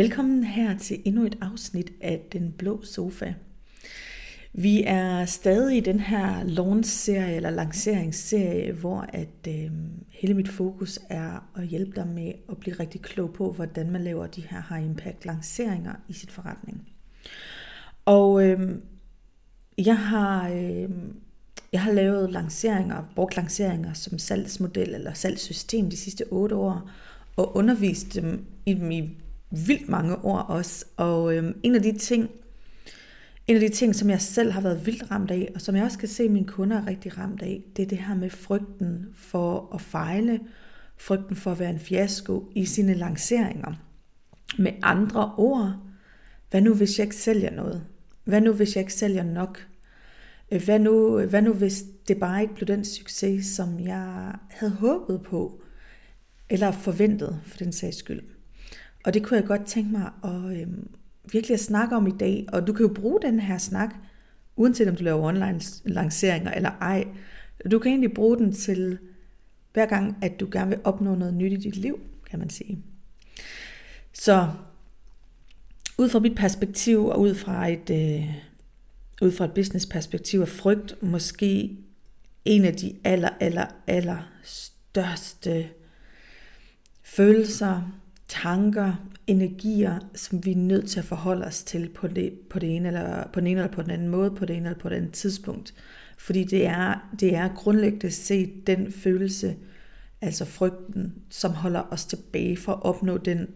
Velkommen her til endnu et afsnit af Den Blå Sofa. Vi er stadig i den her launch-serie eller lanceringsserie, hvor at øh, hele mit fokus er at hjælpe dig med at blive rigtig klog på, hvordan man laver de her high impact lanceringer i sit forretning. Og øh, jeg har øh, jeg har lavet lanceringer, brugt lanceringer som salgsmodel eller salgssystem de sidste 8 år, og undervist dem i i vildt mange år også. Og øhm, en af de ting, en af de ting, som jeg selv har været vildt ramt af, og som jeg også kan se, at mine kunder er rigtig ramt af, det er det her med frygten for at fejle, frygten for at være en fiasko i sine lanceringer. Med andre ord, hvad nu hvis jeg ikke sælger noget? Hvad nu hvis jeg ikke sælger nok? Øh, hvad nu, hvad nu hvis det bare ikke blev den succes, som jeg havde håbet på, eller forventet for den sags skyld? Og det kunne jeg godt tænke mig at øhm, virkelig at snakke om i dag. Og du kan jo bruge den her snak, uanset om du laver online lanceringer eller ej. Du kan egentlig bruge den til hver gang, at du gerne vil opnå noget nyt i dit liv, kan man sige. Så ud fra mit perspektiv og ud fra et, øh, ud fra et business perspektiv er frygt måske en af de aller, aller, aller største følelser, tanker, energier, som vi er nødt til at forholde os til på, det, på, det ene eller, på den ene eller på den anden måde, på det ene eller på den anden tidspunkt. Fordi det er, det er grundlæggende set den følelse, altså frygten, som holder os tilbage for at opnå den,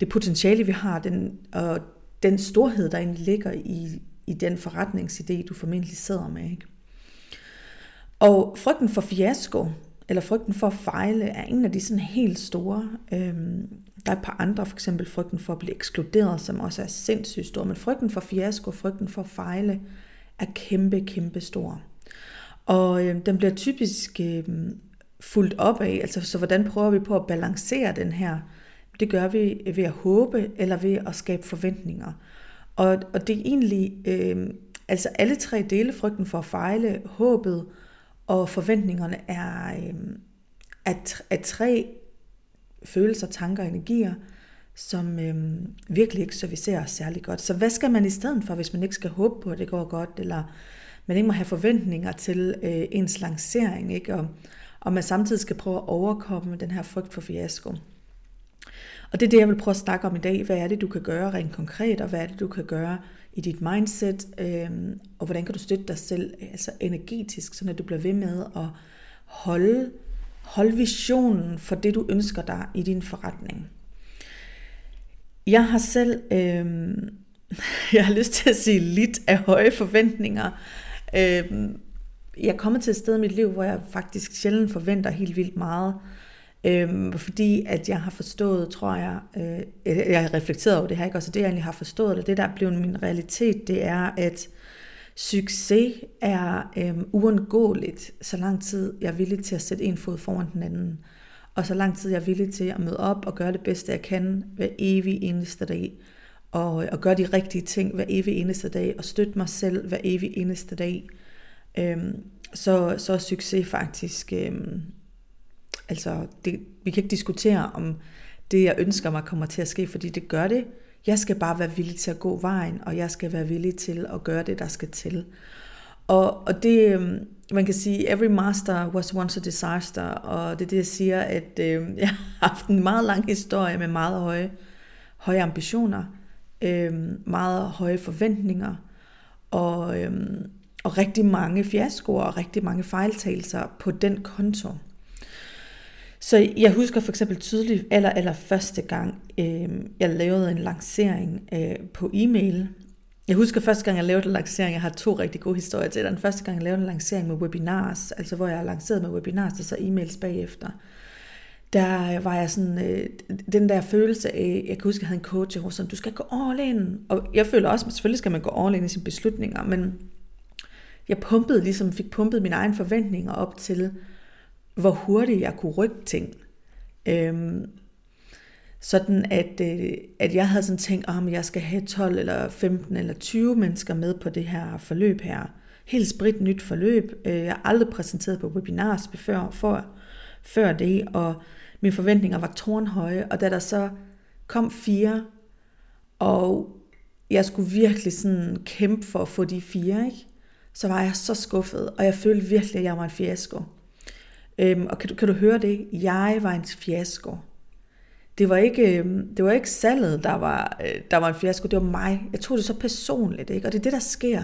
det potentiale, vi har, den, og den storhed, der egentlig ligger i, i den forretningsidé, du formentlig sidder med. Ikke? Og frygten for fiasko, eller frygten for at fejle, er en af de sådan helt store. Øhm, der er et par andre, for eksempel frygten for at blive ekskluderet, som også er sindssygt stor. Men frygten for fiasko, frygten for at fejle, er kæmpe, kæmpe stor. Og øh, den bliver typisk øh, fuldt op af, altså så hvordan prøver vi på at balancere den her? Det gør vi ved at håbe, eller ved at skabe forventninger. Og, og det er egentlig, øh, altså alle tre dele, frygten for at fejle, håbet og forventningerne, er, øh, er, at tre følelser, tanker og energier, som øh, virkelig ikke servicerer os særlig godt. Så hvad skal man i stedet for, hvis man ikke skal håbe på, at det går godt, eller man ikke må have forventninger til øh, ens lancering, ikke? Og, og man samtidig skal prøve at overkomme den her frygt for fiasko. Og det er det, jeg vil prøve at snakke om i dag. Hvad er det, du kan gøre rent konkret, og hvad er det, du kan gøre i dit mindset, øh, og hvordan kan du støtte dig selv øh, altså energetisk, så at du bliver ved med at holde Hold visionen for det, du ønsker dig i din forretning. Jeg har selv, øh, jeg har lyst til at sige lidt af høje forventninger. Øh, jeg er kommet til et sted i mit liv, hvor jeg faktisk sjældent forventer helt vildt meget. Øh, Øhm, fordi at jeg har forstået, tror jeg, øh, jeg har reflekteret over det her, ikke? Også det jeg egentlig har forstået, og det der er blevet min realitet, det er, at Succes er øhm, uundgåeligt, så lang tid jeg er villig til at sætte en fod foran den anden. Og så lang tid jeg er villig til at møde op og gøre det bedste, jeg kan hver evig eneste dag. Og, øh, og gøre de rigtige ting hver evig eneste dag. Og støtte mig selv hver evig eneste dag. Øhm, så, så er succes faktisk... Øhm, altså, det, vi kan ikke diskutere om det, jeg ønsker mig, kommer til at ske, fordi det gør det. Jeg skal bare være villig til at gå vejen, og jeg skal være villig til at gøre det, der skal til. Og, og det, øhm, man kan sige, every master was once a disaster, og det er det, jeg siger, at øh, jeg har haft en meget lang historie med meget høje, høje ambitioner, øh, meget høje forventninger, og, øh, og rigtig mange fiaskoer og rigtig mange fejltagelser på den konto. Så jeg husker for eksempel tydeligt aller, aller første gang, øh, jeg lavede en lancering øh, på e-mail. Jeg husker første gang, jeg lavede en lancering, jeg har to rigtig gode historier til. Den første gang, jeg lavede en lancering med webinars, altså hvor jeg har lanceret med webinars og så e-mails bagefter. Der var jeg sådan, øh, den der følelse af, jeg kan huske, jeg havde en coach, hvor sådan, du skal gå all in. Og jeg føler også, at selvfølgelig skal man gå all in i sine beslutninger, men jeg pumpede ligesom, fik pumpet mine egne forventninger op til, hvor hurtigt jeg kunne rykke ting. Øhm, sådan at, øh, at jeg havde sådan tænkt, om jeg skal have 12 eller 15 eller 20 mennesker med på det her forløb her. Helt sprit nyt forløb. Øh, jeg har aldrig præsenteret på webinars før, for, før det, og mine forventninger var tårnhøje, og da der så kom fire, Og jeg skulle virkelig sådan kæmpe for at få de fire, ikke? Så var jeg så skuffet, og jeg følte virkelig, at jeg var en fiasko. Øhm, og kan du, kan du høre det? Jeg var en fiasko. Det var ikke, øhm, det var ikke salget, der var, øh, der var en fiasko, det var mig. Jeg tog det så personligt, ikke? Og det er det, der sker.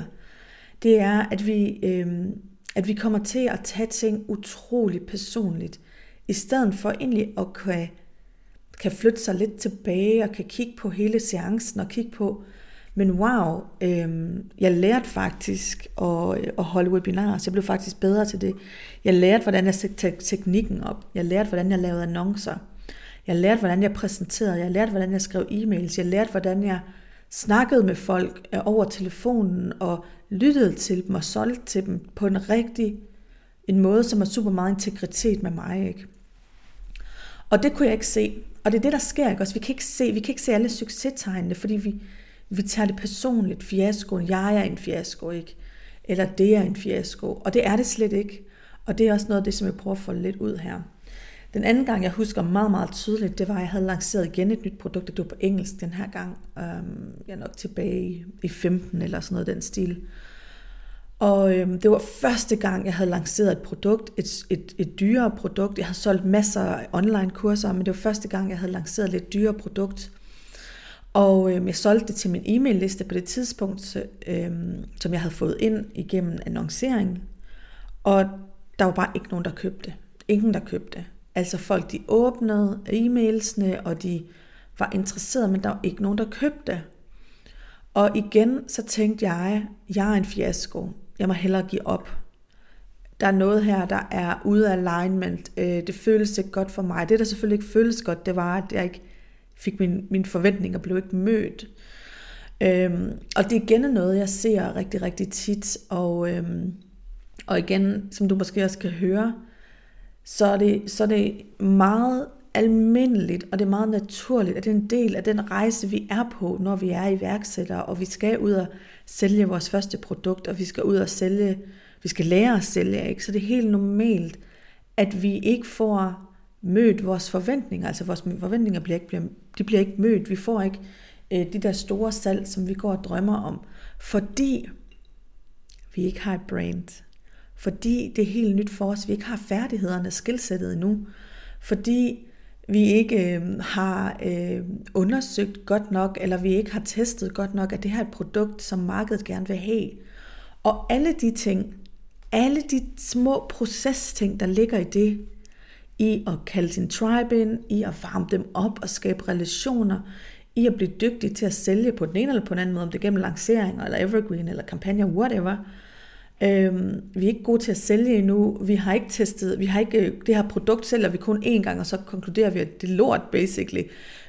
Det er, at vi, øhm, at vi kommer til at tage ting utroligt personligt, i stedet for egentlig at kan, kan flytte sig lidt tilbage og kan kigge på hele seancen og kigge på, men wow, øh, jeg lærte faktisk at, øh, at holde webinarer, så jeg blev faktisk bedre til det. Jeg lærte, hvordan jeg satte teknikken op. Jeg lærte, hvordan jeg lavede annoncer. Jeg lærte, hvordan jeg præsenterede. Jeg lærte, hvordan jeg skrev e-mails. Jeg lærte, hvordan jeg snakkede med folk øh, over telefonen og lyttede til dem og solgte til dem på en rigtig en måde, som har super meget integritet med mig. Ikke? Og det kunne jeg ikke se. Og det er det, der sker. Ikke? Også, vi, kan ikke se, vi kan ikke se alle succestegnene, fordi vi, vi tager det personligt. Fiaskoen, jeg er en fiasko, ikke? Eller det er en fiasko. Og det er det slet ikke. Og det er også noget af det, som jeg prøver at få lidt ud her. Den anden gang, jeg husker meget, meget tydeligt, det var, at jeg havde lanceret igen et nyt produkt, det var på engelsk den her gang. Um, jeg er nok tilbage i 15 eller sådan noget den stil. Og øhm, det var første gang, jeg havde lanceret et produkt, et, et, et dyrere produkt. Jeg har solgt masser af online kurser, men det var første gang, jeg havde lanceret et lidt dyrere produkt. Og øh, jeg solgte det til min e-mail liste på det tidspunkt, øhm, som jeg havde fået ind igennem annoncering. Og der var bare ikke nogen, der købte. Ingen, der købte. Altså folk, de åbnede e-mailsene, og de var interesserede, men der var ikke nogen, der købte. Og igen, så tænkte jeg, jeg er en fiasko. Jeg må hellere give op. Der er noget her, der er ude af alignment. Øh, det føles ikke godt for mig. Det, der selvfølgelig ikke føles godt, det var, at jeg ikke fik min, mine forventninger blev ikke mødt. Øhm, og det er igen noget, jeg ser rigtig, rigtig tit. Og, øhm, og igen, som du måske også kan høre, så er det, så er det meget almindeligt, og det er meget naturligt, at det er en del af den rejse, vi er på, når vi er iværksættere, og vi skal ud og sælge vores første produkt, og vi skal ud og sælge, vi skal lære at sælge, ikke? så det er helt normalt, at vi ikke får mødt vores forventninger, altså vores forventninger bliver ikke, de bliver ikke mødt, vi får ikke øh, de der store salg, som vi går og drømmer om, fordi vi ikke har et brand, fordi det er helt nyt for os, vi ikke har færdighederne, skilsættet endnu, fordi vi ikke øh, har øh, undersøgt godt nok, eller vi ikke har testet godt nok, at det her er et produkt, som markedet gerne vil have. Og alle de ting, alle de små procesting, der ligger i det, i at kalde sin tribe ind, i at varme dem op og skabe relationer, i at blive dygtig til at sælge på den ene eller på den anden måde, om det er gennem lanceringer, eller evergreen, eller kampagner, whatever. Øhm, vi er ikke gode til at sælge endnu. Vi har ikke testet, vi har ikke øh, det her produkt sælger vi kun én gang, og så konkluderer vi, at det er lort, basically.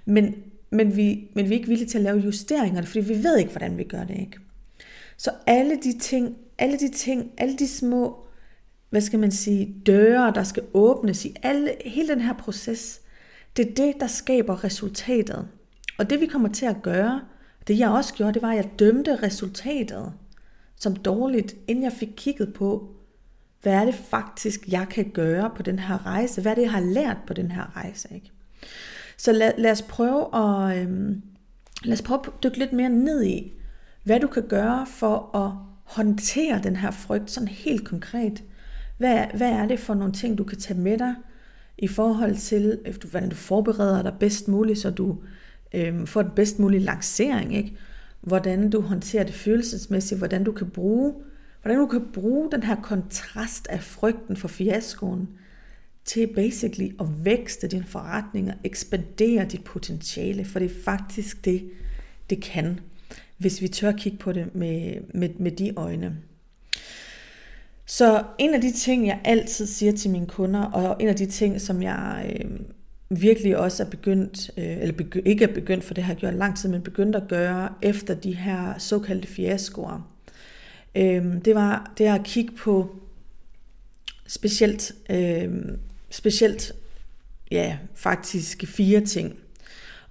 Men, men, vi, men vi er ikke villige til at lave justeringer, fordi vi ved ikke, hvordan vi gør det, ikke? Så alle de ting, alle de ting, alle de små hvad skal man sige, døre, der skal åbnes i alle, hele den her proces, det er det, der skaber resultatet. Og det vi kommer til at gøre, det jeg også gjorde, det var, at jeg dømte resultatet som dårligt, inden jeg fik kigget på, hvad er det faktisk, jeg kan gøre på den her rejse? Hvad er det, jeg har lært på den her rejse? Ikke? Så lad, lad os prøve at, øhm, lad os prøve at dykke lidt mere ned i, hvad du kan gøre for at håndtere den her frygt sådan helt konkret. Hvad, hvad er det for nogle ting, du kan tage med dig i forhold til, hvordan du forbereder dig bedst muligt, så du øhm, får den bedst mulige lancering, ikke? hvordan du håndterer det følelsesmæssigt, hvordan du kan bruge, hvordan du kan bruge den her kontrast af frygten for fiaskoen til basically at vækste din forretning og ekspandere dit potentiale, for det er faktisk det, det kan, hvis vi tør kigge på det med, med, med de øjne. Så en af de ting, jeg altid siger til mine kunder, og en af de ting, som jeg øh, virkelig også er begyndt, øh, eller begy- ikke er begyndt, for det har jeg gjort lang tid, men begyndt at gøre efter de her såkaldte fiaskoer, øh, det var det at kigge på specielt, øh, specielt ja, faktisk fire ting.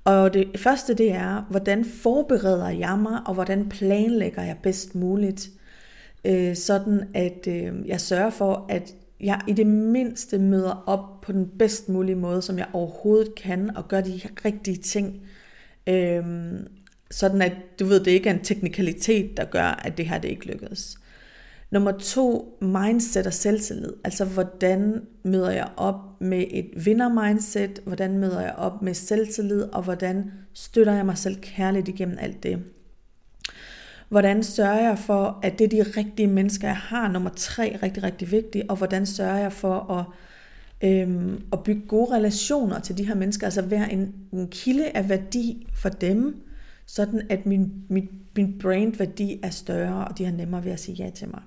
Og det første det er, hvordan forbereder jeg mig, og hvordan planlægger jeg bedst muligt øh, sådan at øh, jeg sørger for, at jeg i det mindste møder op på den bedst mulige måde, som jeg overhovedet kan, og gør de rigtige ting. Øh, sådan at du ved, det ikke er en teknikalitet, der gør, at det her det ikke lykkedes. Nummer to, mindset og selvtillid. Altså, hvordan møder jeg op med et vinder-mindset? Hvordan møder jeg op med selvtillid? Og hvordan støtter jeg mig selv kærligt igennem alt det? Hvordan sørger jeg for, at det er de rigtige mennesker, jeg har? Nummer tre, rigtig, rigtig vigtigt. Og hvordan sørger jeg for at, øhm, at bygge gode relationer til de her mennesker? Altså være en, en kilde af værdi for dem, sådan at min, min, min brand-værdi er større, og de har nemmere ved at sige ja til mig.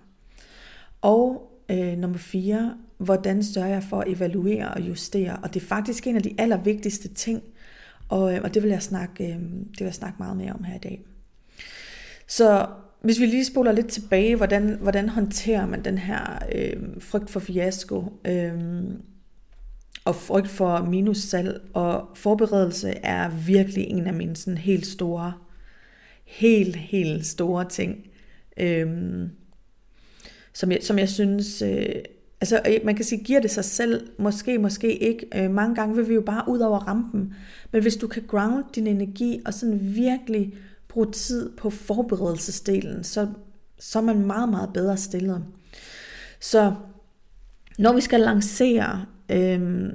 Og øh, nummer fire, hvordan sørger jeg for at evaluere og justere? Og det er faktisk en af de allervigtigste ting, og, øh, og det, vil jeg snakke, øh, det vil jeg snakke meget mere om her i dag. Så hvis vi lige spoler lidt tilbage, hvordan, hvordan håndterer man den her øh, frygt for fiasko øh, og frygt for minussalg, og forberedelse er virkelig en af mine sådan helt store, helt, helt store ting. Øh, som jeg, som jeg synes, øh, altså øh, man kan sige, giver det sig selv, måske, måske ikke. Øh, mange gange vil vi jo bare ud over rampen. Men hvis du kan ground din energi og sådan virkelig bruge tid på forberedelsesdelen, så, så er man meget, meget bedre stillet. Så når vi skal lancere, øh,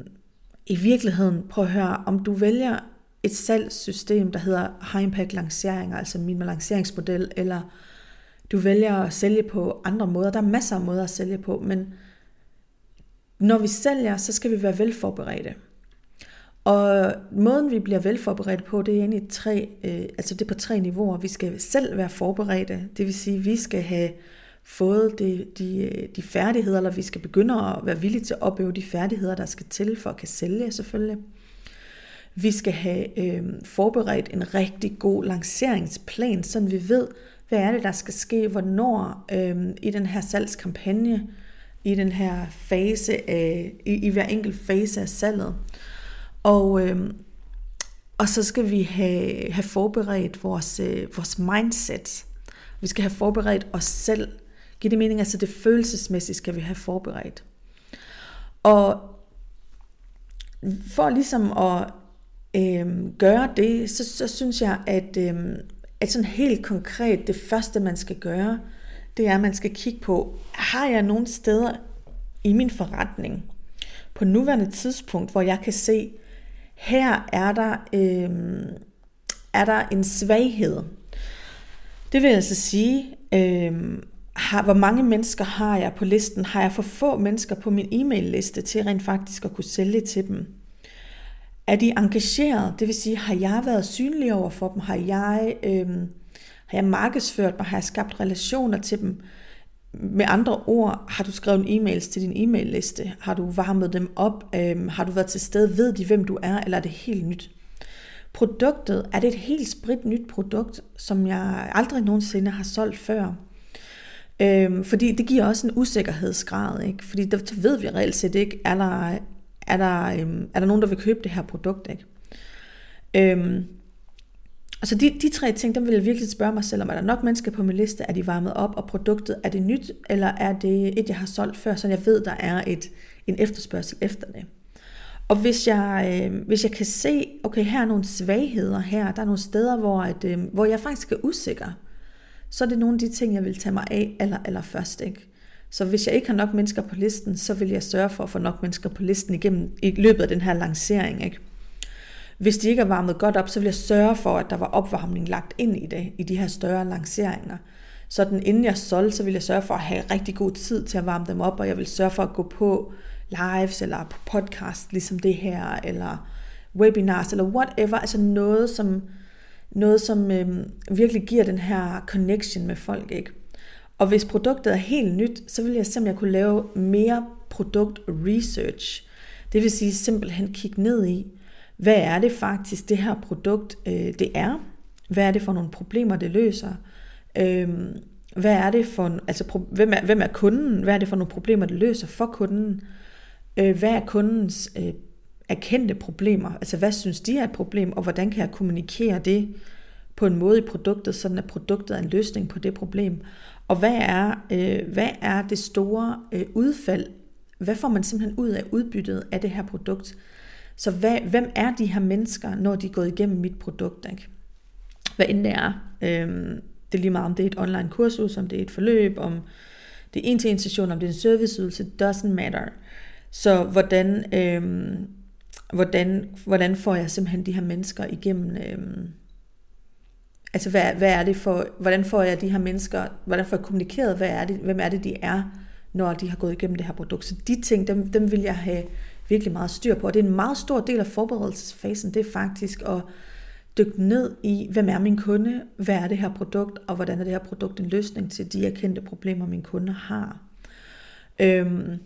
i virkeligheden, prøv at høre, om du vælger et salgssystem, der hedder High Impact Lanceringer, altså min lanceringsmodel, eller du vælger at sælge på andre måder. Der er masser af måder at sælge på, men når vi sælger, så skal vi være velforberedte. Og måden vi bliver velforberedt på, det er egentlig tre, øh, altså det er på tre niveauer. Vi skal selv være forberedte, det vil sige, vi skal have fået de, de, øh, de færdigheder, eller vi skal begynde at være villige til at opøve de færdigheder, der skal til for at kan sælge selvfølgelig. Vi skal have øh, forberedt en rigtig god lanceringsplan, så vi ved, hvad er det, der skal ske, hvornår øh, i den her salgskampagne, i den her fase af, i, i hver enkelt fase af salget. Og, øh, og så skal vi have, have forberedt vores, øh, vores mindset. Vi skal have forberedt os selv. Giver det mening? Altså det følelsesmæssige skal vi have forberedt. Og for ligesom at øh, gøre det, så, så synes jeg, at, øh, at sådan helt konkret, det første man skal gøre, det er, at man skal kigge på, har jeg nogle steder i min forretning på nuværende tidspunkt, hvor jeg kan se, her er der, øh, er der en svaghed. Det vil altså sige, øh, har, hvor mange mennesker har jeg på listen? Har jeg for få mennesker på min e-mail-liste til rent faktisk at kunne sælge til dem? Er de engageret? Det vil sige, har jeg været synlig over for dem? Har jeg, øh, har jeg markedsført mig? Har jeg skabt relationer til dem? Med andre ord, har du skrevet e-mails til din e-mail-liste? Har du varmet dem op? Øhm, har du været til stede? Ved de, hvem du er? Eller er det helt nyt? Produktet, er det et helt sprit nyt produkt, som jeg aldrig nogensinde har solgt før? Øhm, fordi det giver også en usikkerhedsgrad, ikke? Fordi der ved vi reelt set ikke, er der, er der, øhm, er der nogen, der vil købe det her produkt? Ikke? Øhm, altså de, de tre ting, dem vil jeg virkelig spørge mig selv om, er der nok mennesker på min liste, er de varmet op, og produktet, er det nyt, eller er det et, jeg har solgt før, så jeg ved, der er et, en efterspørgsel efter det. Og hvis jeg, øh, hvis jeg kan se, okay, her er nogle svagheder her, der er nogle steder, hvor, at, øh, hvor jeg faktisk er usikker, så er det nogle af de ting, jeg vil tage mig af aller, aller først. Ikke? Så hvis jeg ikke har nok mennesker på listen, så vil jeg sørge for at få nok mennesker på listen igennem i løbet af den her lancering. Ikke? Hvis de ikke er varmet godt op, så vil jeg sørge for, at der var opvarmning lagt ind i det, i de her større lanceringer. Så den, inden jeg solgte, så vil jeg sørge for at have rigtig god tid til at varme dem op, og jeg vil sørge for at gå på lives eller på podcast, ligesom det her, eller webinars, eller whatever, altså noget, som, noget, som øhm, virkelig giver den her connection med folk, ikke? Og hvis produktet er helt nyt, så vil jeg simpelthen kunne lave mere produkt research. Det vil sige simpelthen kigge ned i, hvad er det faktisk, det her produkt øh, det er? Hvad er det for nogle problemer, det løser? Øh, hvad er det for, altså hvem er, hvem er kunden? Hvad er det for nogle problemer, det løser for kunden? Øh, hvad er kundens øh, erkendte problemer? Altså hvad synes de er et problem, og hvordan kan jeg kommunikere det på en måde i produktet, sådan at produktet er en løsning på det problem? Og hvad er, øh, hvad er det store øh, udfald? Hvad får man simpelthen ud af udbyttet af det her produkt? Så hvad, hvem er de her mennesker, når de er gået igennem mit produkt? Ikke? hvad end det er. Øhm, det er lige meget, om det er et online kursus, om det er et forløb, om det er en til en session, om det er en serviceydelse, doesn't matter. Så hvordan, øhm, hvordan, hvordan får jeg simpelthen de her mennesker igennem, øhm, altså hvad, hvad er det for, hvordan får jeg de her mennesker, hvordan får jeg kommunikeret, hvad er det, hvem er det, de er, når de har gået igennem det her produkt. Så de ting, dem, dem vil jeg have virkelig meget styr på. Og det er en meget stor del af forberedelsesfasen, det er faktisk at dykke ned i, hvem er min kunde, hvad er det her produkt, og hvordan er det her produkt en løsning til de erkendte problemer, min kunde har. Øhm,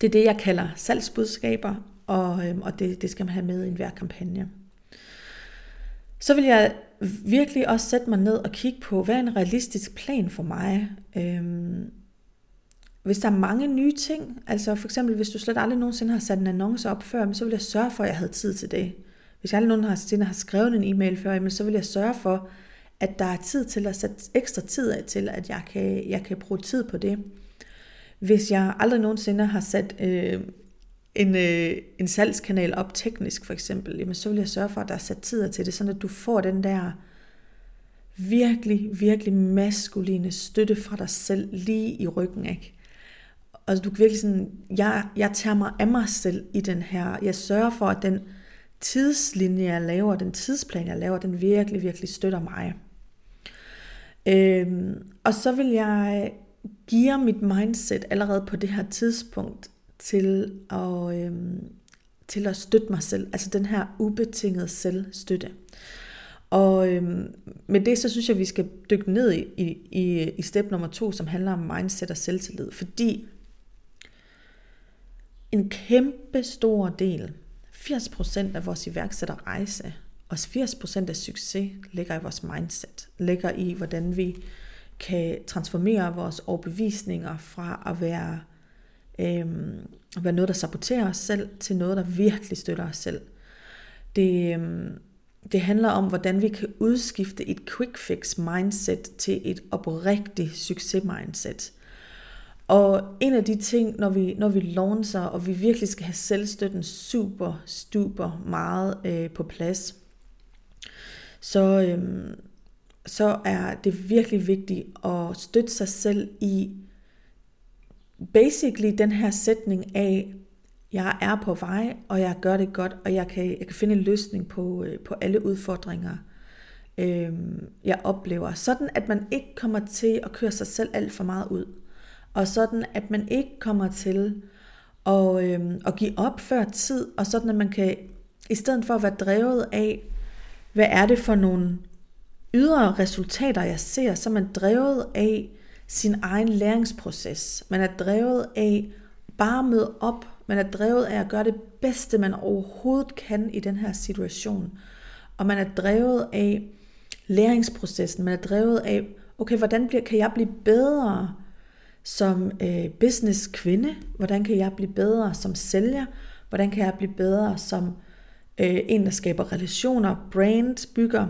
det er det, jeg kalder salgsbudskaber, og, øhm, og det, det skal man have med i enhver kampagne. Så vil jeg virkelig også sætte mig ned og kigge på, hvad er en realistisk plan for mig? Øhm, hvis der er mange nye ting, altså for eksempel hvis du slet aldrig nogensinde har sat en annonce op før, så vil jeg sørge for, at jeg havde tid til det. Hvis jeg aldrig nogensinde har skrevet en e-mail før, så vil jeg sørge for, at der er tid til at sætte ekstra tid af til, at jeg kan, jeg kan bruge tid på det. Hvis jeg aldrig nogensinde har sat øh, en, øh, en salgskanal op teknisk for eksempel, jamen, så vil jeg sørge for, at der er sat tid til det, sådan at du får den der virkelig, virkelig maskuline støtte fra dig selv lige i ryggen. Ikke? Altså du kan virkelig sådan, jeg, jeg tager mig af mig selv i den her, jeg sørger for, at den tidslinje, jeg laver, den tidsplan, jeg laver, den virkelig, virkelig støtter mig. Øhm, og så vil jeg give mit mindset allerede på det her tidspunkt til at, øhm, til at støtte mig selv. Altså den her ubetingede selvstøtte. Og øhm, med det, så synes jeg, at vi skal dykke ned i, i, i step nummer to, som handler om mindset og selvtillid. Fordi en kæmpe stor del, 80% af vores iværksætterrejse, og 80% af succes ligger i vores mindset, ligger i, hvordan vi kan transformere vores overbevisninger fra at være, øhm, at være noget, der saboterer os selv, til noget, der virkelig støtter os selv. Det, øhm, det handler om, hvordan vi kan udskifte et quick fix mindset til et oprigtigt succes mindset. Og en af de ting, når vi, når vi launcher, og vi virkelig skal have selvstøtten super, super meget øh, på plads, så, øh, så er det virkelig vigtigt at støtte sig selv i basically den her sætning af, jeg er på vej, og jeg gør det godt, og jeg kan, jeg kan finde en løsning på, øh, på alle udfordringer, øh, jeg oplever. Sådan at man ikke kommer til at køre sig selv alt for meget ud. Og sådan at man ikke kommer til at, øh, at give op før tid, og sådan at man kan, i stedet for at være drevet af, hvad er det for nogle ydre resultater, jeg ser, så er man drevet af sin egen læringsproces. Man er drevet af bare at møde op. Man er drevet af at gøre det bedste, man overhovedet kan i den her situation. Og man er drevet af læringsprocessen. Man er drevet af, okay, hvordan bliver, kan jeg blive bedre som øh, business kvinde? Hvordan kan jeg blive bedre som sælger? Hvordan kan jeg blive bedre som øh, en, der skaber relationer, brand, bygger?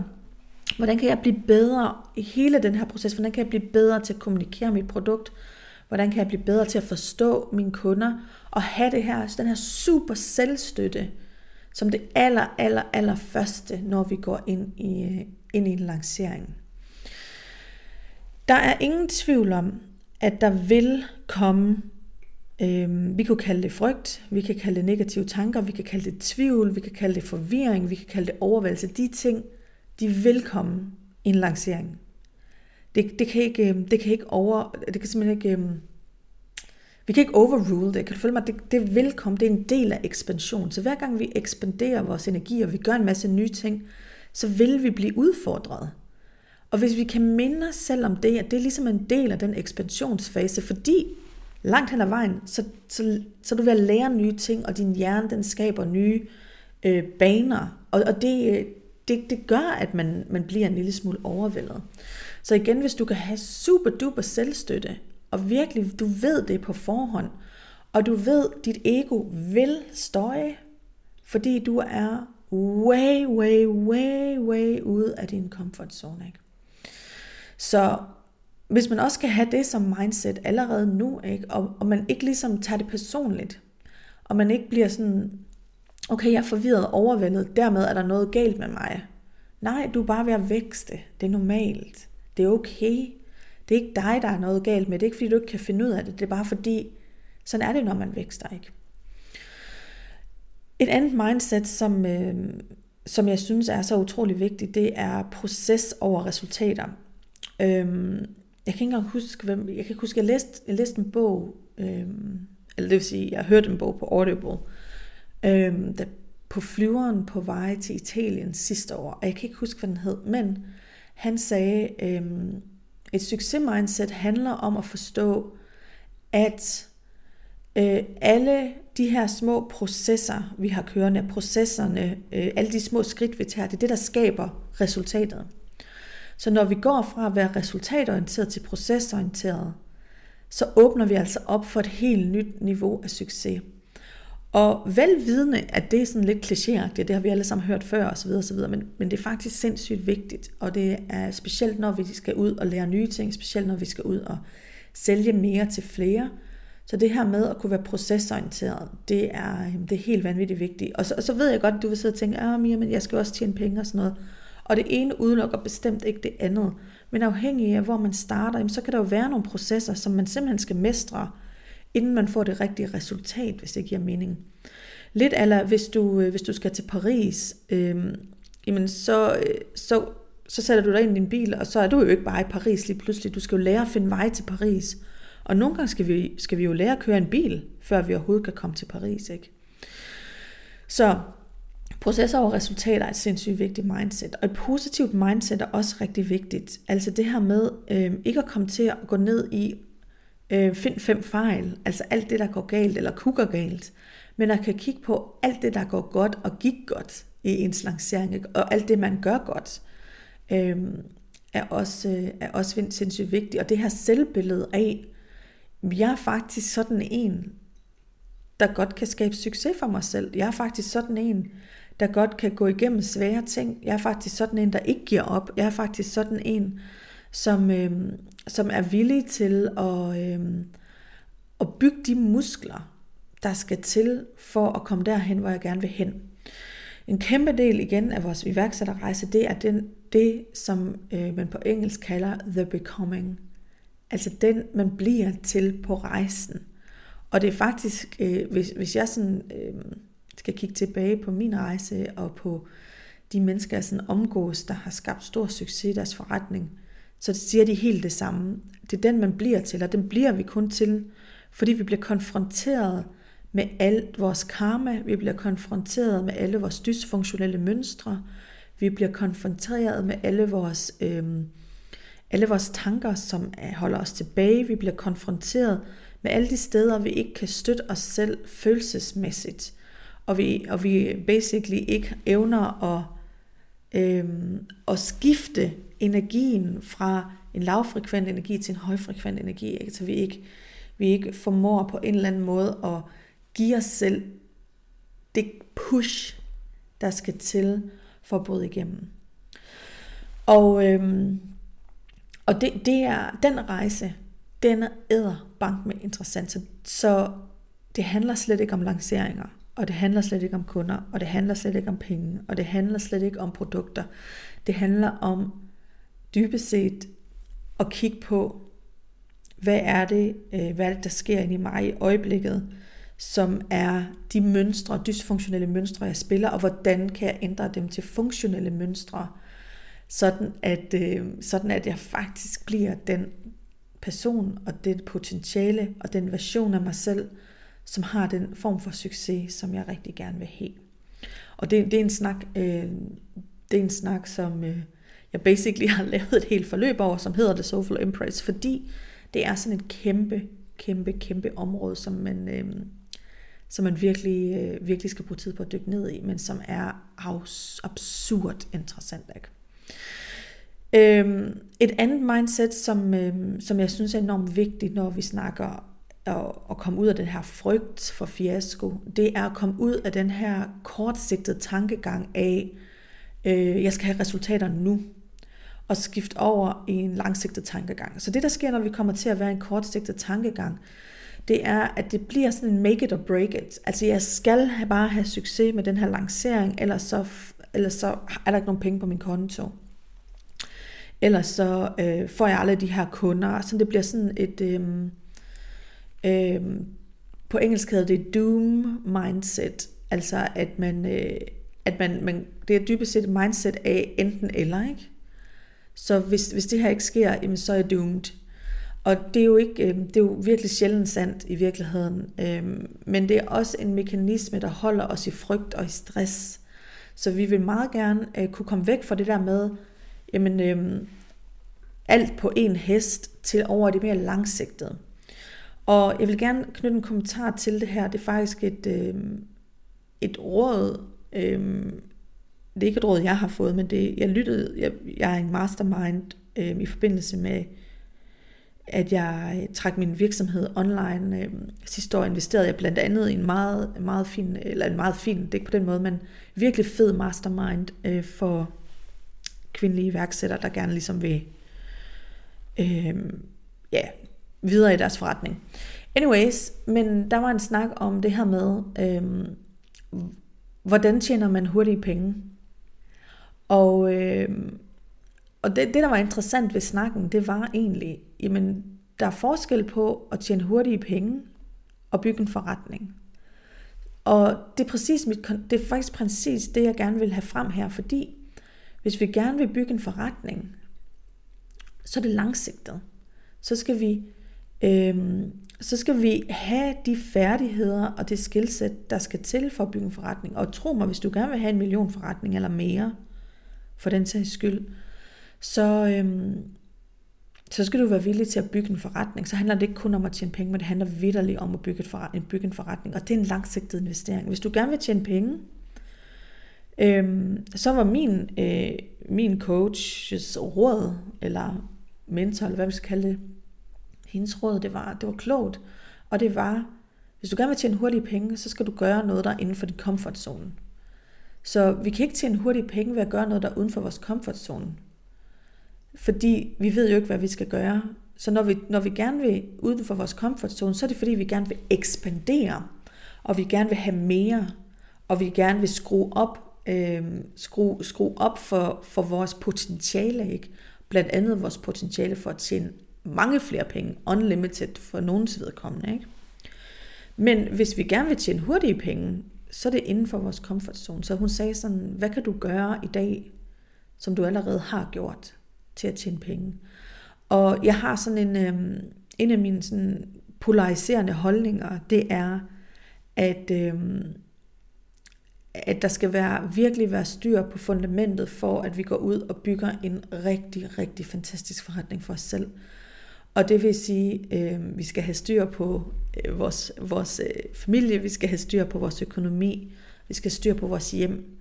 Hvordan kan jeg blive bedre i hele den her proces? Hvordan kan jeg blive bedre til at kommunikere mit produkt? Hvordan kan jeg blive bedre til at forstå mine kunder? Og have det her, den her super selvstøtte, som det aller, aller, aller første, når vi går ind i, øh, ind i en lancering. Der er ingen tvivl om, at der vil komme, øh, vi kunne kalde det frygt, vi kan kalde det negative tanker, vi kan kalde det tvivl, vi kan kalde det forvirring, vi kan kalde det overvældelse. De ting, de vil komme i en lancering. Det, det, kan ikke, øh, det kan ikke over, det kan simpelthen ikke, øh, vi kan ikke overrule det. Kan du følge mig? Det, det vil komme, det er en del af ekspansion. Så hver gang vi ekspanderer vores energi, og vi gør en masse nye ting, så vil vi blive udfordret. Og hvis vi kan minde os selv om det, at det er ligesom en del af den ekspansionsfase, fordi langt hen ad vejen, så, så, så er du ved at lære nye ting, og din hjerne den skaber nye øh, baner. Og, og det, øh, det, det gør, at man, man bliver en lille smule overvældet. Så igen, hvis du kan have super duper selvstøtte, og virkelig, du ved det på forhånd, og du ved, at dit ego vil støje, fordi du er way, way, way, way ude af din comfort zone. Ikke? Så hvis man også skal have det som mindset allerede nu, ikke? Og, og man ikke ligesom tager det personligt, og man ikke bliver sådan, okay, jeg er forvirret og overvældet, dermed er der noget galt med mig. Nej, du er bare ved at vækste. Det er normalt. Det er okay. Det er ikke dig, der er noget galt med. Det er ikke, fordi du ikke kan finde ud af det. Det er bare fordi, sådan er det, når man vækster, ikke? Et andet mindset, som, øh, som jeg synes er så utrolig vigtigt, det er proces over resultater. Øhm, jeg kan ikke engang huske, hvem, jeg kan ikke huske, jeg læste, jeg læste en bog, øhm, eller det vil sige, jeg hørte en bog på Audible, øhm, der, på flyveren på vej til Italien sidste år, og jeg kan ikke huske, hvad den hed, men han sagde, øhm, et succesmindset handler om at forstå, at øh, alle de her små processer, vi har kørende, processerne, øh, alle de små skridt, vi tager, det er det, der skaber resultatet. Så når vi går fra at være resultatorienteret til procesorienteret, så åbner vi altså op for et helt nyt niveau af succes. Og velvidende, at det er sådan lidt klichéagtigt, det har vi alle sammen hørt før osv., osv. Men, men det er faktisk sindssygt vigtigt, og det er specielt, når vi skal ud og lære nye ting, specielt når vi skal ud og sælge mere til flere. Så det her med at kunne være procesorienteret, det er, det er helt vanvittigt vigtigt. Og så, og så ved jeg godt, at du vil sidde og tænke, ah, Mia, men jeg skal også tjene penge og sådan noget. Og det ene udelukker bestemt ikke det andet. Men afhængig af, hvor man starter, så kan der jo være nogle processer, som man simpelthen skal mestre, inden man får det rigtige resultat, hvis det giver mening. Lidt eller hvis du, øh, hvis du skal til Paris, øh, jamen så, øh, så, så sætter du dig ind i din bil, og så er du jo ikke bare i Paris lige pludselig. Du skal jo lære at finde vej til Paris. Og nogle gange skal vi, skal vi jo lære at køre en bil, før vi overhovedet kan komme til Paris. Ikke? Så processer og resultater er et sindssygt vigtigt mindset. Og et positivt mindset er også rigtig vigtigt. Altså det her med øh, ikke at komme til at gå ned i øh, find fem fejl, altså alt det, der går galt eller kunne gå galt, men at kan kigge på alt det, der går godt og gik godt i ens lancering, og alt det, man gør godt, øh, er, også, øh, er også sindssygt vigtigt. Og det her selvbillede af, jeg er faktisk sådan en, der godt kan skabe succes for mig selv. Jeg er faktisk sådan en, der godt kan gå igennem svære ting. Jeg er faktisk sådan en, der ikke giver op. Jeg er faktisk sådan en, som, øh, som er villig til at, øh, at bygge de muskler, der skal til for at komme derhen, hvor jeg gerne vil hen. En kæmpe del igen af vores iværksætterrejse, det er den, det, som øh, man på engelsk kalder the becoming. Altså den, man bliver til på rejsen. Og det er faktisk, øh, hvis, hvis jeg sådan, øh, skal kigge tilbage på min rejse og på de mennesker, jeg sådan omgås, der har skabt stor succes i deres forretning, så siger de helt det samme. Det er den, man bliver til, og den bliver vi kun til, fordi vi bliver konfronteret med alt vores karma, vi bliver konfronteret med alle vores dysfunktionelle mønstre, vi bliver konfronteret med alle vores, øh, alle vores tanker, som holder os tilbage, vi bliver konfronteret med alle de steder, vi ikke kan støtte os selv følelsesmæssigt og vi, og vi basically ikke evner at, øhm, at skifte energien fra en lavfrekvent energi til en højfrekvent energi. Ikke? Så vi ikke, vi ikke formår på en eller anden måde at give os selv det push, der skal til for at bryde igennem. Og, øhm, og det, det er den rejse, den er bank med interessant. Så, så det handler slet ikke om lanceringer. Og det handler slet ikke om kunder, og det handler slet ikke om penge, og det handler slet ikke om produkter. Det handler om dybest set at kigge på, hvad er det, øh, hvad er det der sker inde i mig i øjeblikket, som er de mønstre, dysfunktionelle mønstre, jeg spiller, og hvordan kan jeg ændre dem til funktionelle mønstre, sådan at, øh, sådan at jeg faktisk bliver den person og det potentiale og den version af mig selv, som har den form for succes, som jeg rigtig gerne vil have. Og det, det er en snak, øh, det er en snak, som øh, jeg basically har lavet et helt forløb over, som hedder The Soulful Empress, fordi det er sådan et kæmpe, kæmpe, kæmpe område, som man, øh, som man virkelig, øh, virkelig skal bruge tid på at dykke ned i, men som er absurd interessant. Ikke? Øhm, et andet mindset, som, øhm, som jeg synes er enormt vigtigt, når vi snakker at, at komme ud af den her frygt for fiasko, det er at komme ud af den her kortsigtede tankegang af, øh, jeg skal have resultater nu, og skifte over i en langsigtet tankegang. Så det, der sker, når vi kommer til at være en kortsigtet tankegang, det er, at det bliver sådan en make it or break it. Altså jeg skal have bare have succes med den her lancering, ellers så, ellers så er der ikke nogen penge på min konto. Ellers så øh, får jeg aldrig de her kunder. Så det bliver sådan et, øh, øh, på engelsk hedder det doom mindset. Altså at man, øh, at man, man, det er dybest set et mindset af enten eller, ikke? Så hvis, hvis det her ikke sker, jamen, så er jeg doomed. Og det er jo, ikke, øh, det er jo virkelig sjældent sandt i virkeligheden. Øh, men det er også en mekanisme, der holder os i frygt og i stress. Så vi vil meget gerne øh, kunne komme væk fra det der med, jamen, øh, alt på en hest til over det mere langsigtede. Og jeg vil gerne knytte en kommentar til det her. Det er faktisk et, øh, et råd, øh, det er ikke et råd, jeg har fået, men det, jeg lyttede, jeg, jeg er en mastermind øh, i forbindelse med, at jeg øh, trak min virksomhed online. Øh, sidste år investerede jeg blandt andet i en meget, meget fin, eller en meget fin, det er ikke på den måde, men virkelig fed mastermind øh, for kvindelige iværksættere, der gerne ligesom vil øh, ja, videre i deres forretning. Anyways, men der var en snak om det her med, øhm, hvordan tjener man hurtige penge? Og, øhm, og det, det, der var interessant ved snakken, det var egentlig, jamen, der er forskel på at tjene hurtige penge og bygge en forretning. Og det er, præcis mit, det er faktisk præcis det, jeg gerne vil have frem her, fordi hvis vi gerne vil bygge en forretning, så er det langsigtet. Så skal vi, øhm, så skal vi have de færdigheder og det skillset, der skal til for at bygge en forretning. Og tro mig, hvis du gerne vil have en million forretning eller mere, for den sags skyld, så, øhm, så skal du være villig til at bygge en forretning. Så handler det ikke kun om at tjene penge, men det handler vidderligt om at bygge, et forretning, bygge en forretning. Og det er en langsigtet investering. Hvis du gerne vil tjene penge, øhm, så var min, øh, min coaches råd, eller mentor, eller hvad vi skal kalde det, hendes råd, det var, det var klogt. Og det var, hvis du gerne vil tjene hurtige penge, så skal du gøre noget, der er inden for din comfort zone. Så vi kan ikke tjene hurtige penge ved at gøre noget, der er uden for vores comfort zone. Fordi vi ved jo ikke, hvad vi skal gøre. Så når vi, når vi gerne vil uden for vores comfort zone, så er det fordi, vi gerne vil ekspandere. Og vi gerne vil have mere. Og vi gerne vil skrue op, øh, skrue, skrue op for, for vores potentiale. Ikke? Blandt andet vores potentiale for at tjene mange flere penge, unlimited for nogens vedkommende. Ikke? Men hvis vi gerne vil tjene hurtige penge, så er det inden for vores comfort zone. Så hun sagde sådan, hvad kan du gøre i dag, som du allerede har gjort til at tjene penge? Og jeg har sådan en, øh, en af mine sådan polariserende holdninger, det er, at, øh, at der skal være virkelig være styr på fundamentet for, at vi går ud og bygger en rigtig, rigtig fantastisk forretning for os selv. Og det vil sige, øh, vi skal have styr på øh, vores, vores øh, familie, vi skal have styr på vores økonomi, vi skal have styr på vores hjem.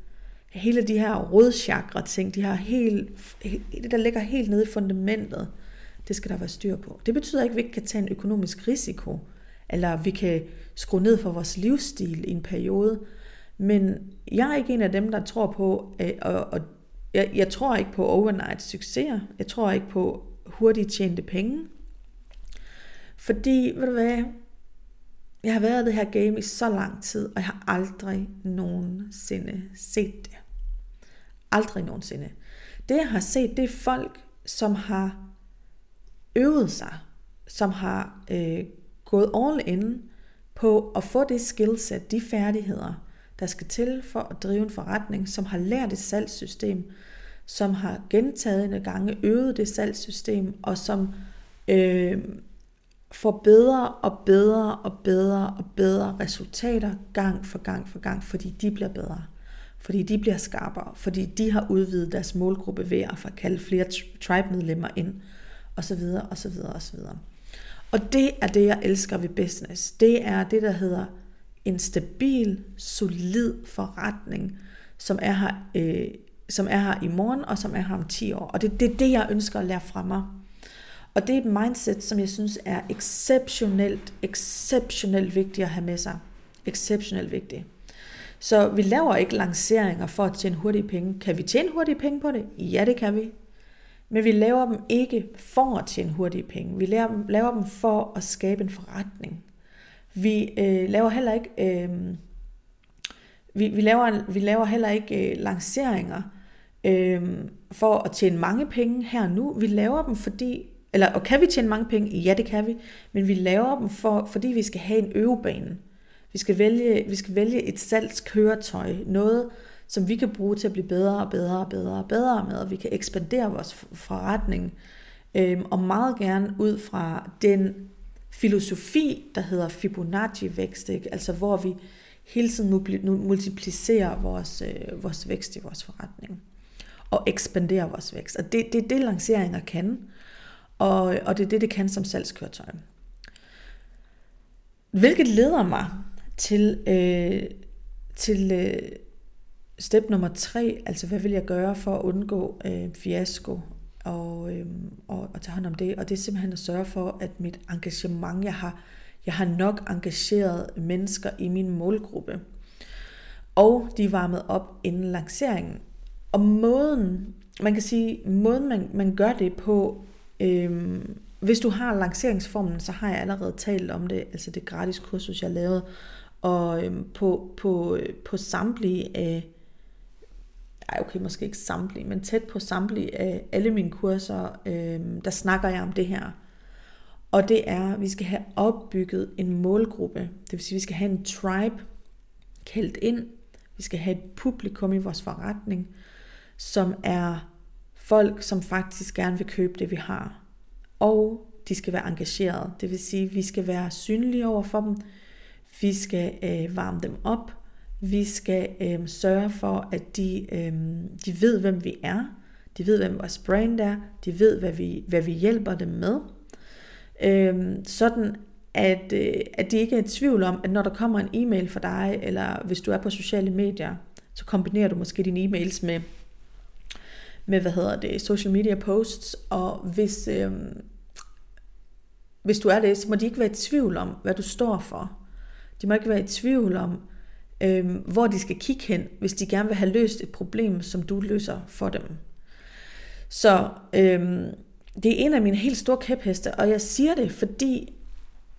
Hele de her rødchakra ting, de har helt, det der ligger helt nede i fundamentet, det skal der være styr på. Det betyder ikke, at vi ikke kan tage en økonomisk risiko, eller vi kan skrue ned for vores livsstil i en periode. Men jeg er ikke en af dem, der tror på, øh, og, og jeg, jeg tror ikke på overnight succeser. Jeg tror ikke på hurtigt tjente penge. Fordi, ved du hvad, jeg har været i det her game i så lang tid, og jeg har aldrig nogensinde set det. Aldrig nogensinde. Det jeg har set, det er folk, som har øvet sig, som har øh, gået all in på at få det skillset, de færdigheder, der skal til for at drive en forretning, som har lært et salgssystem, som har gentaget en gange øvet det salgssystem, og som øh, får bedre og bedre og bedre og bedre resultater gang for gang for gang, fordi de bliver bedre. Fordi de bliver skarpere, fordi de har udvidet deres målgruppe ved at få kalde flere tribe-medlemmer ind, og så videre, og så videre, og så videre. Og det er det, jeg elsker ved business. Det er det, der hedder en stabil, solid forretning, som er her, øh, som er her i morgen, og som er her om 10 år. Og det, det er det, jeg ønsker at lære fra mig. Og det er et mindset, som jeg synes er exceptionelt, exceptionelt vigtigt at have med sig. Exceptionelt vigtigt. Så vi laver ikke lanceringer for at tjene hurtige penge. Kan vi tjene hurtige penge på det? Ja, det kan vi. Men vi laver dem ikke for at tjene hurtige penge. Vi laver dem, laver dem for at skabe en forretning. Vi øh, laver heller ikke... Øh, vi, vi, laver, vi laver heller ikke øh, lanceringer øh, for at tjene mange penge her nu. Vi laver dem, fordi eller, og kan vi tjene mange penge? Ja, det kan vi. Men vi laver dem, for, fordi vi skal have en øvebane. Vi skal vælge, vi skal vælge et salgskøretøj. Noget, som vi kan bruge til at blive bedre og bedre og bedre og bedre med. Og vi kan ekspandere vores forretning. Øhm, og meget gerne ud fra den filosofi, der hedder Fibonacci-vækst. Ikke? Altså hvor vi hele tiden multiplicerer vores, øh, vores vækst i vores forretning. Og ekspanderer vores vækst. Og det, det er det, lanceringer kan. Og, og det er det, det kan som salgskøretøj. Hvilket leder mig til, øh, til øh, step nummer tre, altså hvad vil jeg gøre for at undgå øh, fiasko og, øh, og, og tage hånd om det. Og det er simpelthen at sørge for, at mit engagement, jeg har, jeg har nok engageret mennesker i min målgruppe. Og de er varmet op inden lanceringen. Og måden, man kan sige, måden man, man gør det på, Øhm, hvis du har lanceringsformen, så har jeg allerede talt om det, altså det gratis kursus, jeg lavede, og øhm, på, på, på samtlige af, ej okay, måske ikke samtlige, men tæt på samtlige af alle mine kurser, øhm, der snakker jeg om det her. Og det er, at vi skal have opbygget en målgruppe. Det vil sige, at vi skal have en tribe kaldt ind. Vi skal have et publikum i vores forretning, som er folk, som faktisk gerne vil købe det, vi har. Og de skal være engagerede. Det vil sige, at vi skal være synlige over for dem. Vi skal øh, varme dem op. Vi skal øh, sørge for, at de, øh, de ved, hvem vi er. De ved, hvem vores brand er. De ved, hvad vi, hvad vi hjælper dem med. Øh, sådan at, øh, at de ikke er i tvivl om, at når der kommer en e-mail fra dig, eller hvis du er på sociale medier, så kombinerer du måske dine e-mails med med, hvad hedder det, social media posts, og hvis, øh, hvis du er det, så må de ikke være i tvivl om, hvad du står for. De må ikke være i tvivl om, øh, hvor de skal kigge hen, hvis de gerne vil have løst et problem, som du løser for dem. Så øh, det er en af mine helt store kæpheste, og jeg siger det, fordi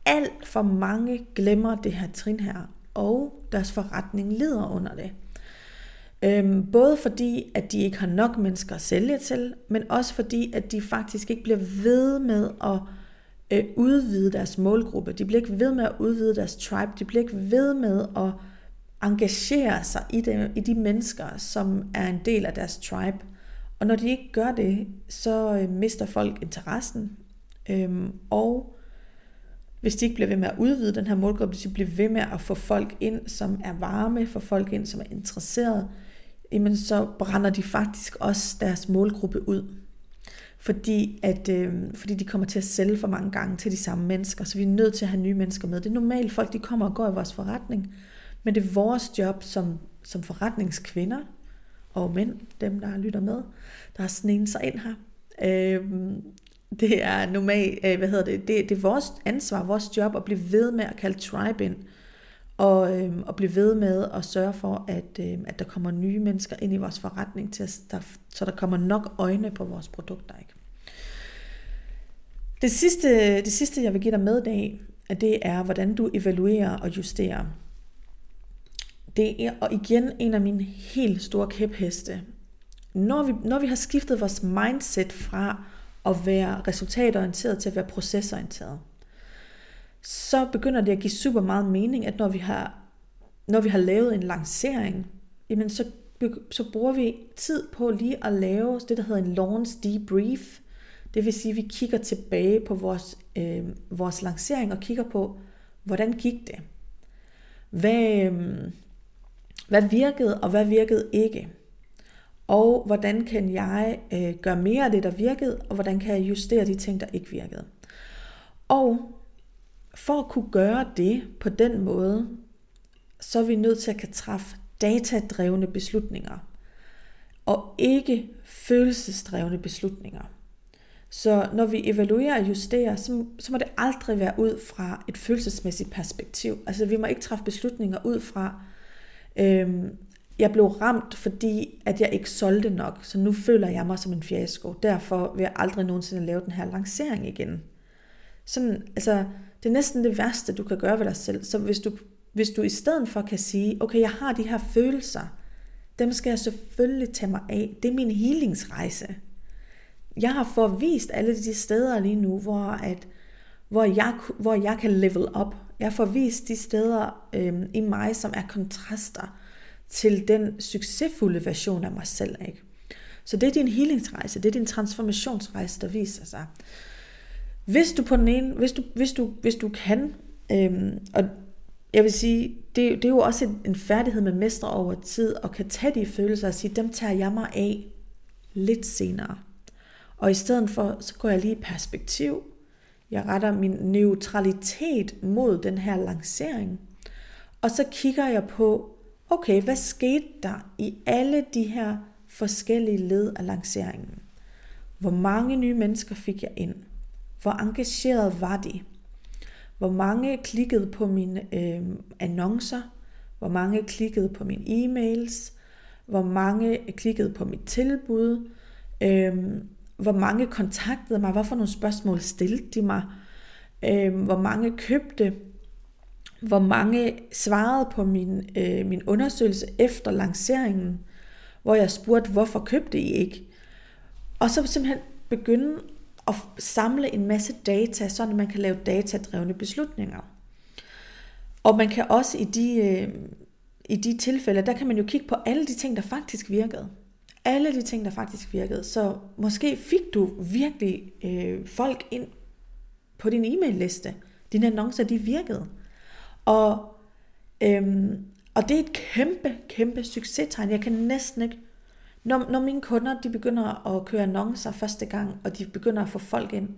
alt for mange glemmer det her trin her, og deres forretning lider under det. Øhm, både fordi, at de ikke har nok mennesker at sælge til, men også fordi, at de faktisk ikke bliver ved med at øh, udvide deres målgruppe. De bliver ikke ved med at udvide deres tribe. De bliver ikke ved med at engagere sig i de, i de mennesker, som er en del af deres tribe. Og når de ikke gør det, så øh, mister folk interessen. Øhm, og hvis de ikke bliver ved med at udvide den her målgruppe, hvis de bliver ved med at få folk ind, som er varme, få folk ind, som er interesserede, jamen så brænder de faktisk også deres målgruppe ud. Fordi, at, øh, fordi de kommer til at sælge for mange gange til de samme mennesker, så vi er nødt til at have nye mennesker med. Det er normalt, folk de kommer og går i vores forretning, men det er vores job som, som forretningskvinder og mænd, dem der lytter med, der har sneget sig ind her. Øh, det er normalt, øh, hvad hedder det, det, det er vores ansvar, vores job at blive ved med at kalde tribe ind og, øhm, og blive ved med at sørge for, at, øhm, at der kommer nye mennesker ind i vores forretning, til at, der, så der kommer nok øjne på vores produkter. Ikke? Det, sidste, det sidste, jeg vil give dig med i dag, det er, hvordan du evaluerer og justerer. Det er og igen en af mine helt store kæpheste. Når vi, når vi har skiftet vores mindset fra at være resultatorienteret til at være procesorienteret, så begynder det at give super meget mening, at når vi har, når vi har lavet en lancering, jamen så, så bruger vi tid på lige at lave det, der hedder en launch debrief. Det vil sige, at vi kigger tilbage på vores, øh, vores lancering og kigger på, hvordan gik det? Hvad, øh, hvad virkede, og hvad virkede ikke? Og hvordan kan jeg øh, gøre mere af det, der virkede, og hvordan kan jeg justere de ting, der ikke virkede? Og for at kunne gøre det på den måde, så er vi nødt til at kan træffe datadrevne beslutninger, og ikke følelsesdrevne beslutninger. Så når vi evaluerer og justerer, så, så må det aldrig være ud fra et følelsesmæssigt perspektiv. Altså vi må ikke træffe beslutninger ud fra, øhm, jeg blev ramt, fordi at jeg ikke solgte nok, så nu føler jeg mig som en fiasko. Derfor vil jeg aldrig nogensinde lave den her lancering igen. Sådan, altså, det er næsten det værste, du kan gøre ved dig selv. Så hvis du, hvis du i stedet for kan sige, okay, jeg har de her følelser, dem skal jeg selvfølgelig tage mig af. Det er min healingsrejse. Jeg har forvist alle de steder lige nu, hvor, at, hvor, jeg, hvor jeg kan level up. Jeg får vist de steder øhm, i mig, som er kontraster til den succesfulde version af mig selv. Ikke? Så det er din healingsrejse, det er din transformationsrejse, der viser sig. Hvis du på den ene, hvis du, hvis du, hvis du kan, øhm, og jeg vil sige, det, det er jo også en, en færdighed, man mestrer over tid, og kan tage de følelser og sige, dem tager jeg mig af lidt senere. Og i stedet for, så går jeg lige i perspektiv. Jeg retter min neutralitet mod den her lancering. Og så kigger jeg på, okay, hvad skete der i alle de her forskellige led af lanceringen? Hvor mange nye mennesker fik jeg ind? Hvor engageret var de? Hvor mange klikkede på mine øh, annoncer? Hvor mange klikkede på mine e-mails? Hvor mange klikkede på mit tilbud? Øh, hvor mange kontaktede mig? Hvorfor nogle spørgsmål stillede de mig? Øh, hvor mange købte? Hvor mange svarede på min, øh, min undersøgelse efter lanceringen? Hvor jeg spurgte, hvorfor købte I ikke? Og så simpelthen begynde og samle en masse data, så man kan lave datadrevne beslutninger. Og man kan også i de, øh, i de tilfælde, der kan man jo kigge på alle de ting, der faktisk virkede. Alle de ting, der faktisk virkede. Så måske fik du virkelig øh, folk ind på din e-mail-liste. Dine annoncer, de virkede. Og, øhm, og det er et kæmpe, kæmpe succestegn. Jeg kan næsten ikke når, når mine kunder de begynder at køre annoncer første gang, og de begynder at få folk ind,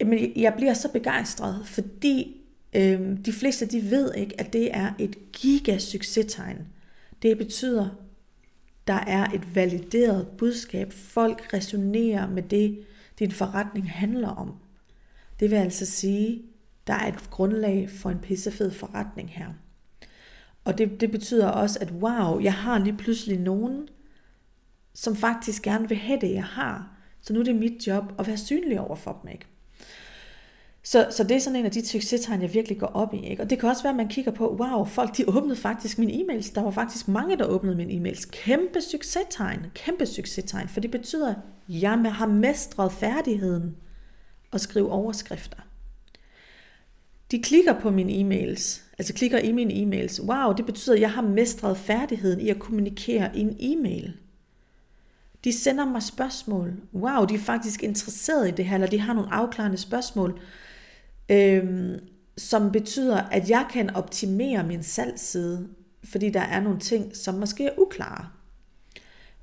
jamen jeg bliver så begejstret, fordi øh, de fleste de ved ikke, at det er et gigasuccestegn. Det betyder, der er et valideret budskab. Folk resonerer med det, din forretning handler om. Det vil altså sige, der er et grundlag for en pissefed forretning her. Og det, det betyder også, at wow, jeg har lige pludselig nogen, som faktisk gerne vil have det, jeg har. Så nu er det mit job at være synlig over for dem. Ikke? Så, så det er sådan en af de succestegn, jeg virkelig går op i. Ikke? Og det kan også være, at man kigger på, wow, folk de åbnede faktisk mine e-mails. Der var faktisk mange, der åbnede mine e-mails. Kæmpe succestegn, kæmpe succestegn, for det betyder, at jeg har mestret færdigheden at skrive overskrifter. De klikker på mine e-mails, altså klikker i mine e-mails. Wow, det betyder, at jeg har mestret færdigheden i at kommunikere i en e-mail. De sender mig spørgsmål. Wow, de er faktisk interesseret i det her, eller de har nogle afklarende spørgsmål, øhm, som betyder, at jeg kan optimere min salgsside, fordi der er nogle ting, som måske er uklare.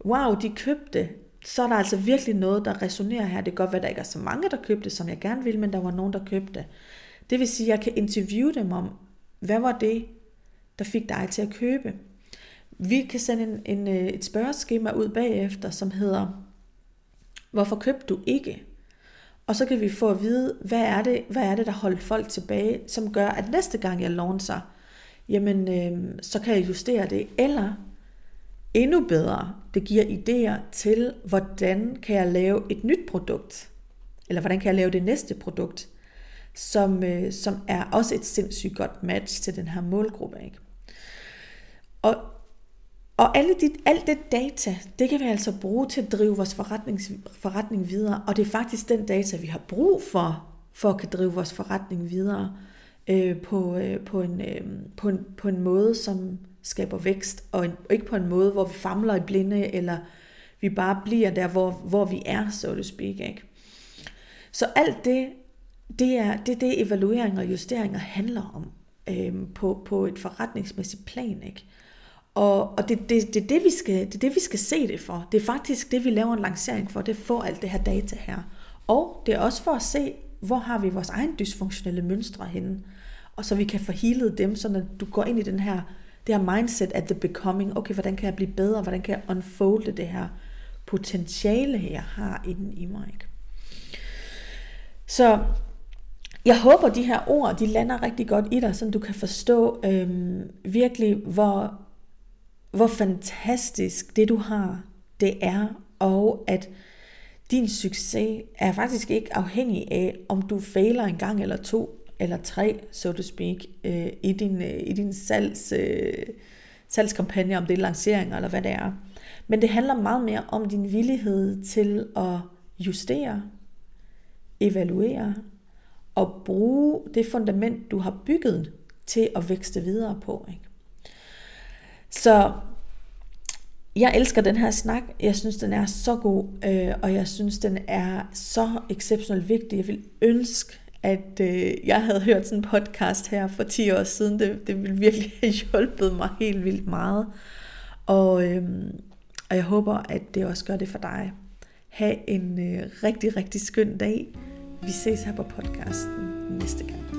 Wow, de købte. Så er der altså virkelig noget, der resonerer her. Det kan godt være, at der ikke er så mange, der købte, som jeg gerne vil, men der var nogen, der købte. Det vil sige, at jeg kan interviewe dem om, hvad var det, der fik dig til at købe? Vi kan sende en, en, øh, et spørgeskema ud bagefter, som hedder, hvorfor købte du ikke? Og så kan vi få at vide, hvad er det, hvad er det der holder folk tilbage, som gør, at næste gang jeg launcher, jamen øh, så kan jeg justere det. Eller endnu bedre, det giver idéer til, hvordan kan jeg lave et nyt produkt, eller hvordan kan jeg lave det næste produkt, som, øh, som er også et sindssygt godt match til den her målgruppe. Ikke? Og, og alle de, alt det data, det kan vi altså bruge til at drive vores forretning, forretning videre, og det er faktisk den data, vi har brug for, for at kan drive vores forretning videre øh, på, øh, på, en, øh, på, en, på en måde, som skaber vækst, og, en, og ikke på en måde, hvor vi famler i blinde, eller vi bare bliver der, hvor, hvor vi er, så to speak. Ikke? Så alt det, det er det, det evaluering og justeringer handler om øh, på, på et forretningsmæssigt plan. Ikke? Og, og det, det, det, det, vi skal, det er det, vi skal se det for. Det er faktisk det, vi laver en lancering for. Det får alt det her data her. Og det er også for at se, hvor har vi vores egen dysfunktionelle mønstre henne. Og så vi kan få healet dem, så når du går ind i den her, det her mindset at the becoming. Okay, hvordan kan jeg blive bedre? Hvordan kan jeg unfolde det her potentiale, jeg har inden i mig? Ikke? Så jeg håber, de her ord, de lander rigtig godt i dig, så du kan forstå øhm, virkelig, hvor hvor fantastisk det du har, det er, og at din succes er faktisk ikke afhængig af, om du fejler en gang eller to eller tre, so to speak, øh, i din, øh, i din salgs, øh, salgskampagne, om det er lanceringer eller hvad det er. Men det handler meget mere om din villighed til at justere, evaluere og bruge det fundament, du har bygget til at vækste videre på. Ikke? Så jeg elsker den her snak. Jeg synes, den er så god, øh, og jeg synes, den er så exceptionelt vigtig. Jeg vil ønske, at øh, jeg havde hørt sådan en podcast her for 10 år siden. Det, det ville virkelig have hjulpet mig helt vildt meget. Og, øh, og jeg håber, at det også gør det for dig. Ha' en øh, rigtig, rigtig skøn dag. Vi ses her på podcasten næste gang.